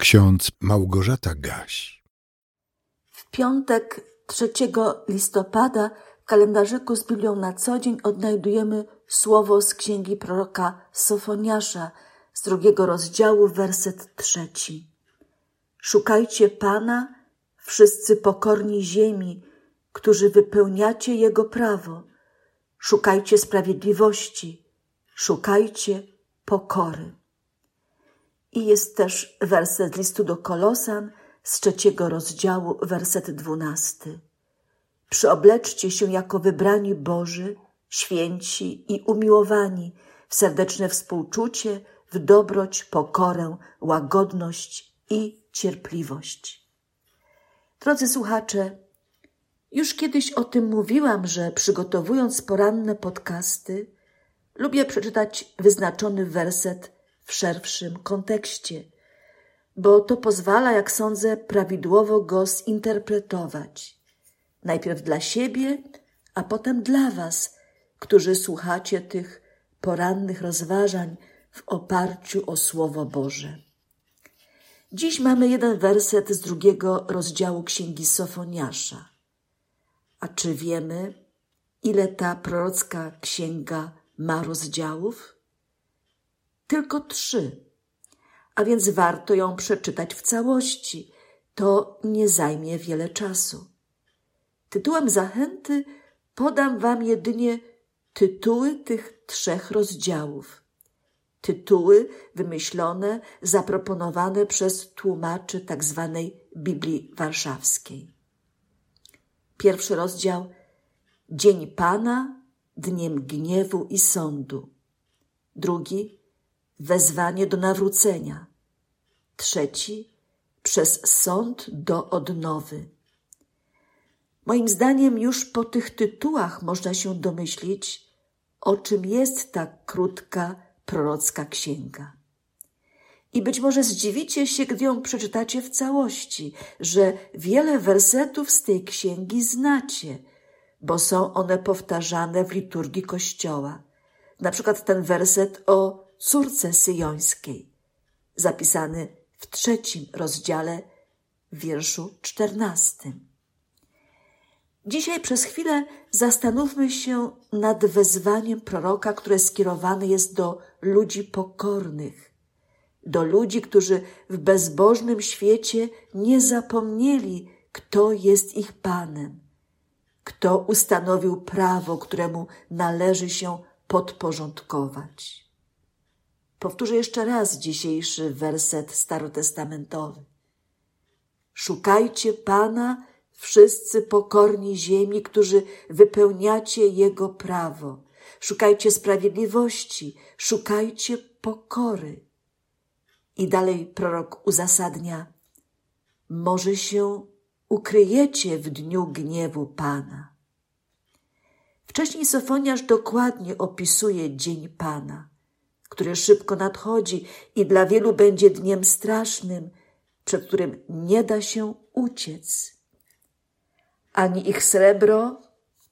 Ksiądz Małgorzata Gaś. W piątek 3 listopada w kalendarzyku z Biblią na co dzień odnajdujemy słowo z księgi proroka Sofoniasza z drugiego rozdziału, werset trzeci. Szukajcie Pana, wszyscy pokorni ziemi, którzy wypełniacie Jego prawo. Szukajcie sprawiedliwości, szukajcie pokory. I jest też werset listu do Kolosan z trzeciego rozdziału, werset dwunasty. Przyobleczcie się jako wybrani Boży, święci i umiłowani w serdeczne współczucie, w dobroć, pokorę, łagodność i cierpliwość. Drodzy słuchacze, już kiedyś o tym mówiłam, że przygotowując poranne podcasty, lubię przeczytać wyznaczony werset w szerszym kontekście, bo to pozwala, jak sądzę, prawidłowo go zinterpretować. Najpierw dla siebie, a potem dla Was, którzy słuchacie tych porannych rozważań w oparciu o Słowo Boże. Dziś mamy jeden werset z drugiego rozdziału Księgi Sofoniasza. A czy wiemy, ile ta prorocka księga ma rozdziałów? Tylko trzy, a więc warto ją przeczytać w całości. To nie zajmie wiele czasu. Tytułem zachęty podam Wam jedynie tytuły tych trzech rozdziałów. Tytuły wymyślone, zaproponowane przez tłumaczy tzw. Tak Biblii Warszawskiej. Pierwszy rozdział Dzień Pana, dniem gniewu i sądu. Drugi wezwanie do nawrócenia. Trzeci przez sąd do odnowy. Moim zdaniem już po tych tytułach można się domyślić, o czym jest ta krótka prorocka księga. I być może zdziwicie się, gdy ją przeczytacie w całości, że wiele wersetów z tej księgi znacie, bo są one powtarzane w liturgii Kościoła. Na przykład ten werset o córce syjońskiej, zapisany w trzecim rozdziale, wierszu czternastym. Dzisiaj przez chwilę zastanówmy się nad wezwaniem proroka, które skierowane jest do ludzi pokornych, do ludzi, którzy w bezbożnym świecie nie zapomnieli, kto jest ich Panem, kto ustanowił prawo, któremu należy się podporządkować. Powtórzę jeszcze raz dzisiejszy werset starotestamentowy. Szukajcie Pana, wszyscy pokorni ziemi, którzy wypełniacie Jego prawo. Szukajcie sprawiedliwości, szukajcie pokory. I dalej prorok uzasadnia, może się ukryjecie w dniu gniewu Pana. Wcześniej Sofoniarz dokładnie opisuje dzień Pana, który szybko nadchodzi i dla wielu będzie dniem strasznym, przed którym nie da się uciec. Ani ich srebro,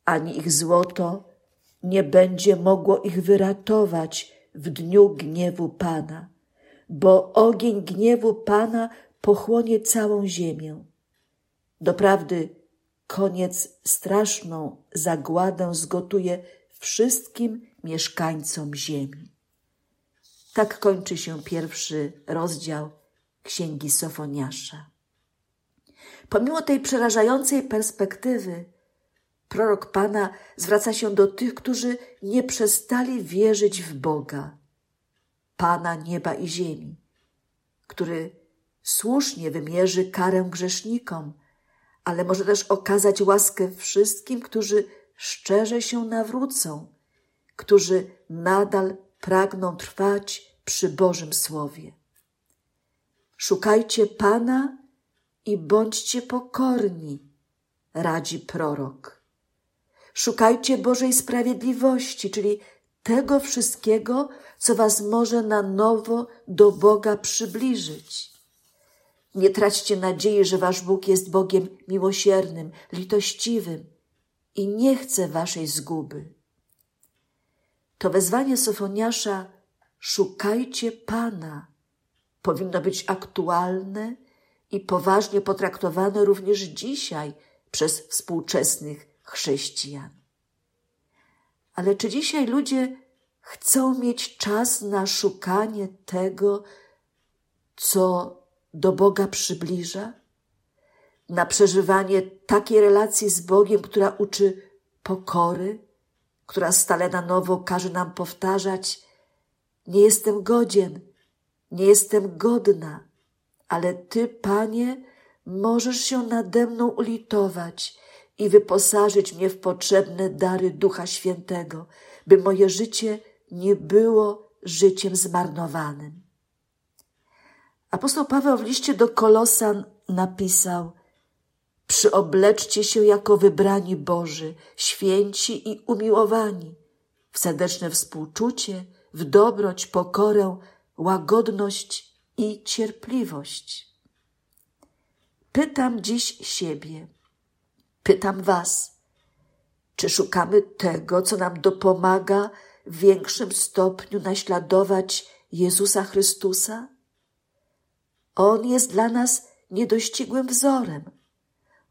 ani ich złoto nie będzie mogło ich wyratować w dniu gniewu Pana, bo ogień gniewu Pana pochłonie całą ziemię. Doprawdy koniec straszną zagładę zgotuje wszystkim mieszkańcom ziemi. Tak kończy się pierwszy rozdział Księgi Sofoniasza. Pomimo tej przerażającej perspektywy, prorok Pana zwraca się do tych, którzy nie przestali wierzyć w Boga, Pana nieba i ziemi, który słusznie wymierzy karę grzesznikom, ale może też okazać łaskę wszystkim, którzy szczerze się nawrócą, którzy nadal pragną trwać przy Bożym Słowie. Szukajcie Pana i bądźcie pokorni, radzi prorok. Szukajcie Bożej sprawiedliwości, czyli tego wszystkiego, co Was może na nowo do Boga przybliżyć. Nie traćcie nadziei, że Wasz Bóg jest Bogiem miłosiernym, litościwym i nie chce Waszej zguby. To wezwanie Sofoniasza szukajcie Pana powinno być aktualne i poważnie potraktowane również dzisiaj przez współczesnych chrześcijan. Ale czy dzisiaj ludzie chcą mieć czas na szukanie tego, co do Boga przybliża? Na przeżywanie takiej relacji z Bogiem, która uczy pokory, która stale na nowo każe nam powtarzać: Nie jestem godzien, nie jestem godna, ale Ty, Panie, możesz się nade mną ulitować i wyposażyć mnie w potrzebne dary Ducha Świętego, by moje życie nie było życiem zmarnowanym. Apostoł Paweł w liście do Kolosan napisał: Przyobleczcie się jako wybrani Boży, święci i umiłowani, w serdeczne współczucie, w dobroć, pokorę, łagodność i cierpliwość. Pytam dziś siebie, pytam Was, czy szukamy tego, co nam dopomaga w większym stopniu naśladować Jezusa Chrystusa? On jest dla nas niedościgłym wzorem.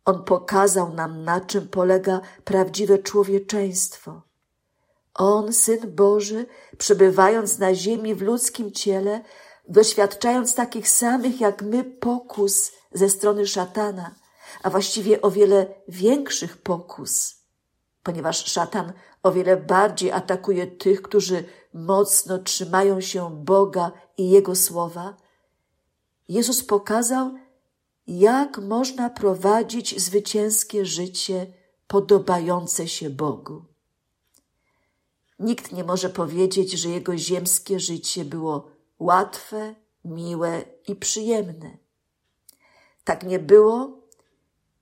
On pokazał nam, na czym polega prawdziwe człowieczeństwo. On, Syn Boży, przebywając na ziemi w ludzkim ciele, doświadczając takich samych jak my pokus ze strony szatana, a właściwie o wiele większych pokus, ponieważ szatan o wiele bardziej atakuje tych, którzy mocno trzymają się Boga i Jego słowa, Jezus pokazał, jak można prowadzić zwycięskie życie podobające się Bogu. Nikt nie może powiedzieć, że jego ziemskie życie było łatwe, miłe i przyjemne. Tak nie było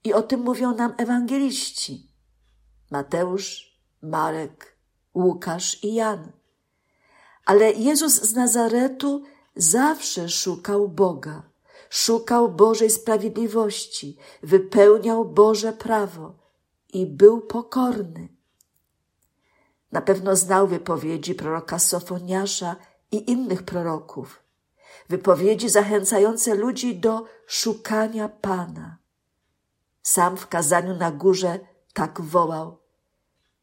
i o tym mówią nam ewangeliści Mateusz, Marek, Łukasz i Jan. Ale Jezus z Nazaretu zawsze szukał Boga, szukał Bożej sprawiedliwości, wypełniał Boże prawo i był pokorny. Na pewno znał wypowiedzi proroka Sofoniasza i innych proroków, wypowiedzi zachęcające ludzi do szukania Pana. Sam w kazaniu na górze tak wołał: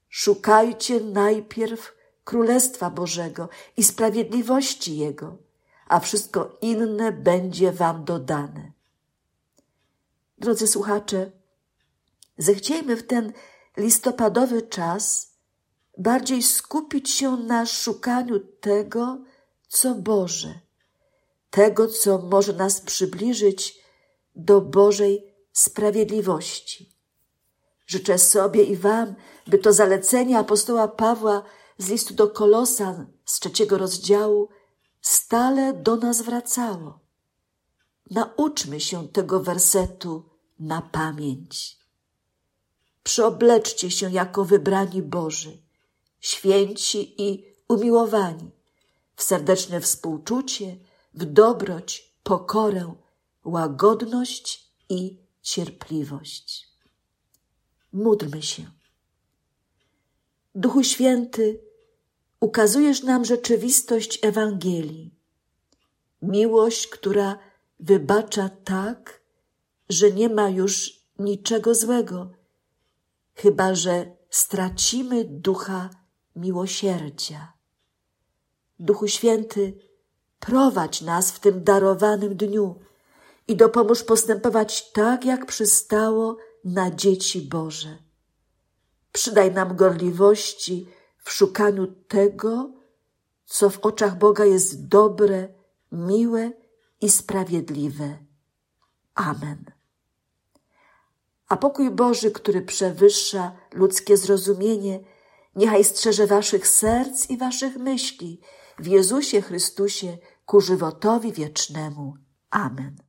Szukajcie najpierw Królestwa Bożego i sprawiedliwości Jego a wszystko inne będzie Wam dodane. Drodzy słuchacze, zechciejmy w ten listopadowy czas bardziej skupić się na szukaniu tego, co Boże, tego, co może nas przybliżyć do Bożej sprawiedliwości. Życzę sobie i Wam, by to zalecenie apostoła Pawła z listu do Kolosan z trzeciego rozdziału stale do nas wracało. Nauczmy się tego wersetu na pamięć. Przyobleczcie się jako wybrani Boży, święci i umiłowani, w serdeczne współczucie, w dobroć, pokorę, łagodność i cierpliwość. Módlmy się. Duchu Święty, ukazujesz nam rzeczywistość Ewangelii. Miłość, która wybacza tak, że nie ma już niczego złego, chyba że stracimy ducha miłosierdzia. Duchu Święty, prowadź nas w tym darowanym dniu i dopomóż postępować tak, jak przystało na dzieci Boże. Przydaj nam gorliwości, w szukaniu tego, co w oczach Boga jest dobre, miłe i sprawiedliwe. Amen. A pokój Boży, który przewyższa ludzkie zrozumienie, niechaj strzeże waszych serc i waszych myśli w Jezusie Chrystusie ku żywotowi wiecznemu. Amen.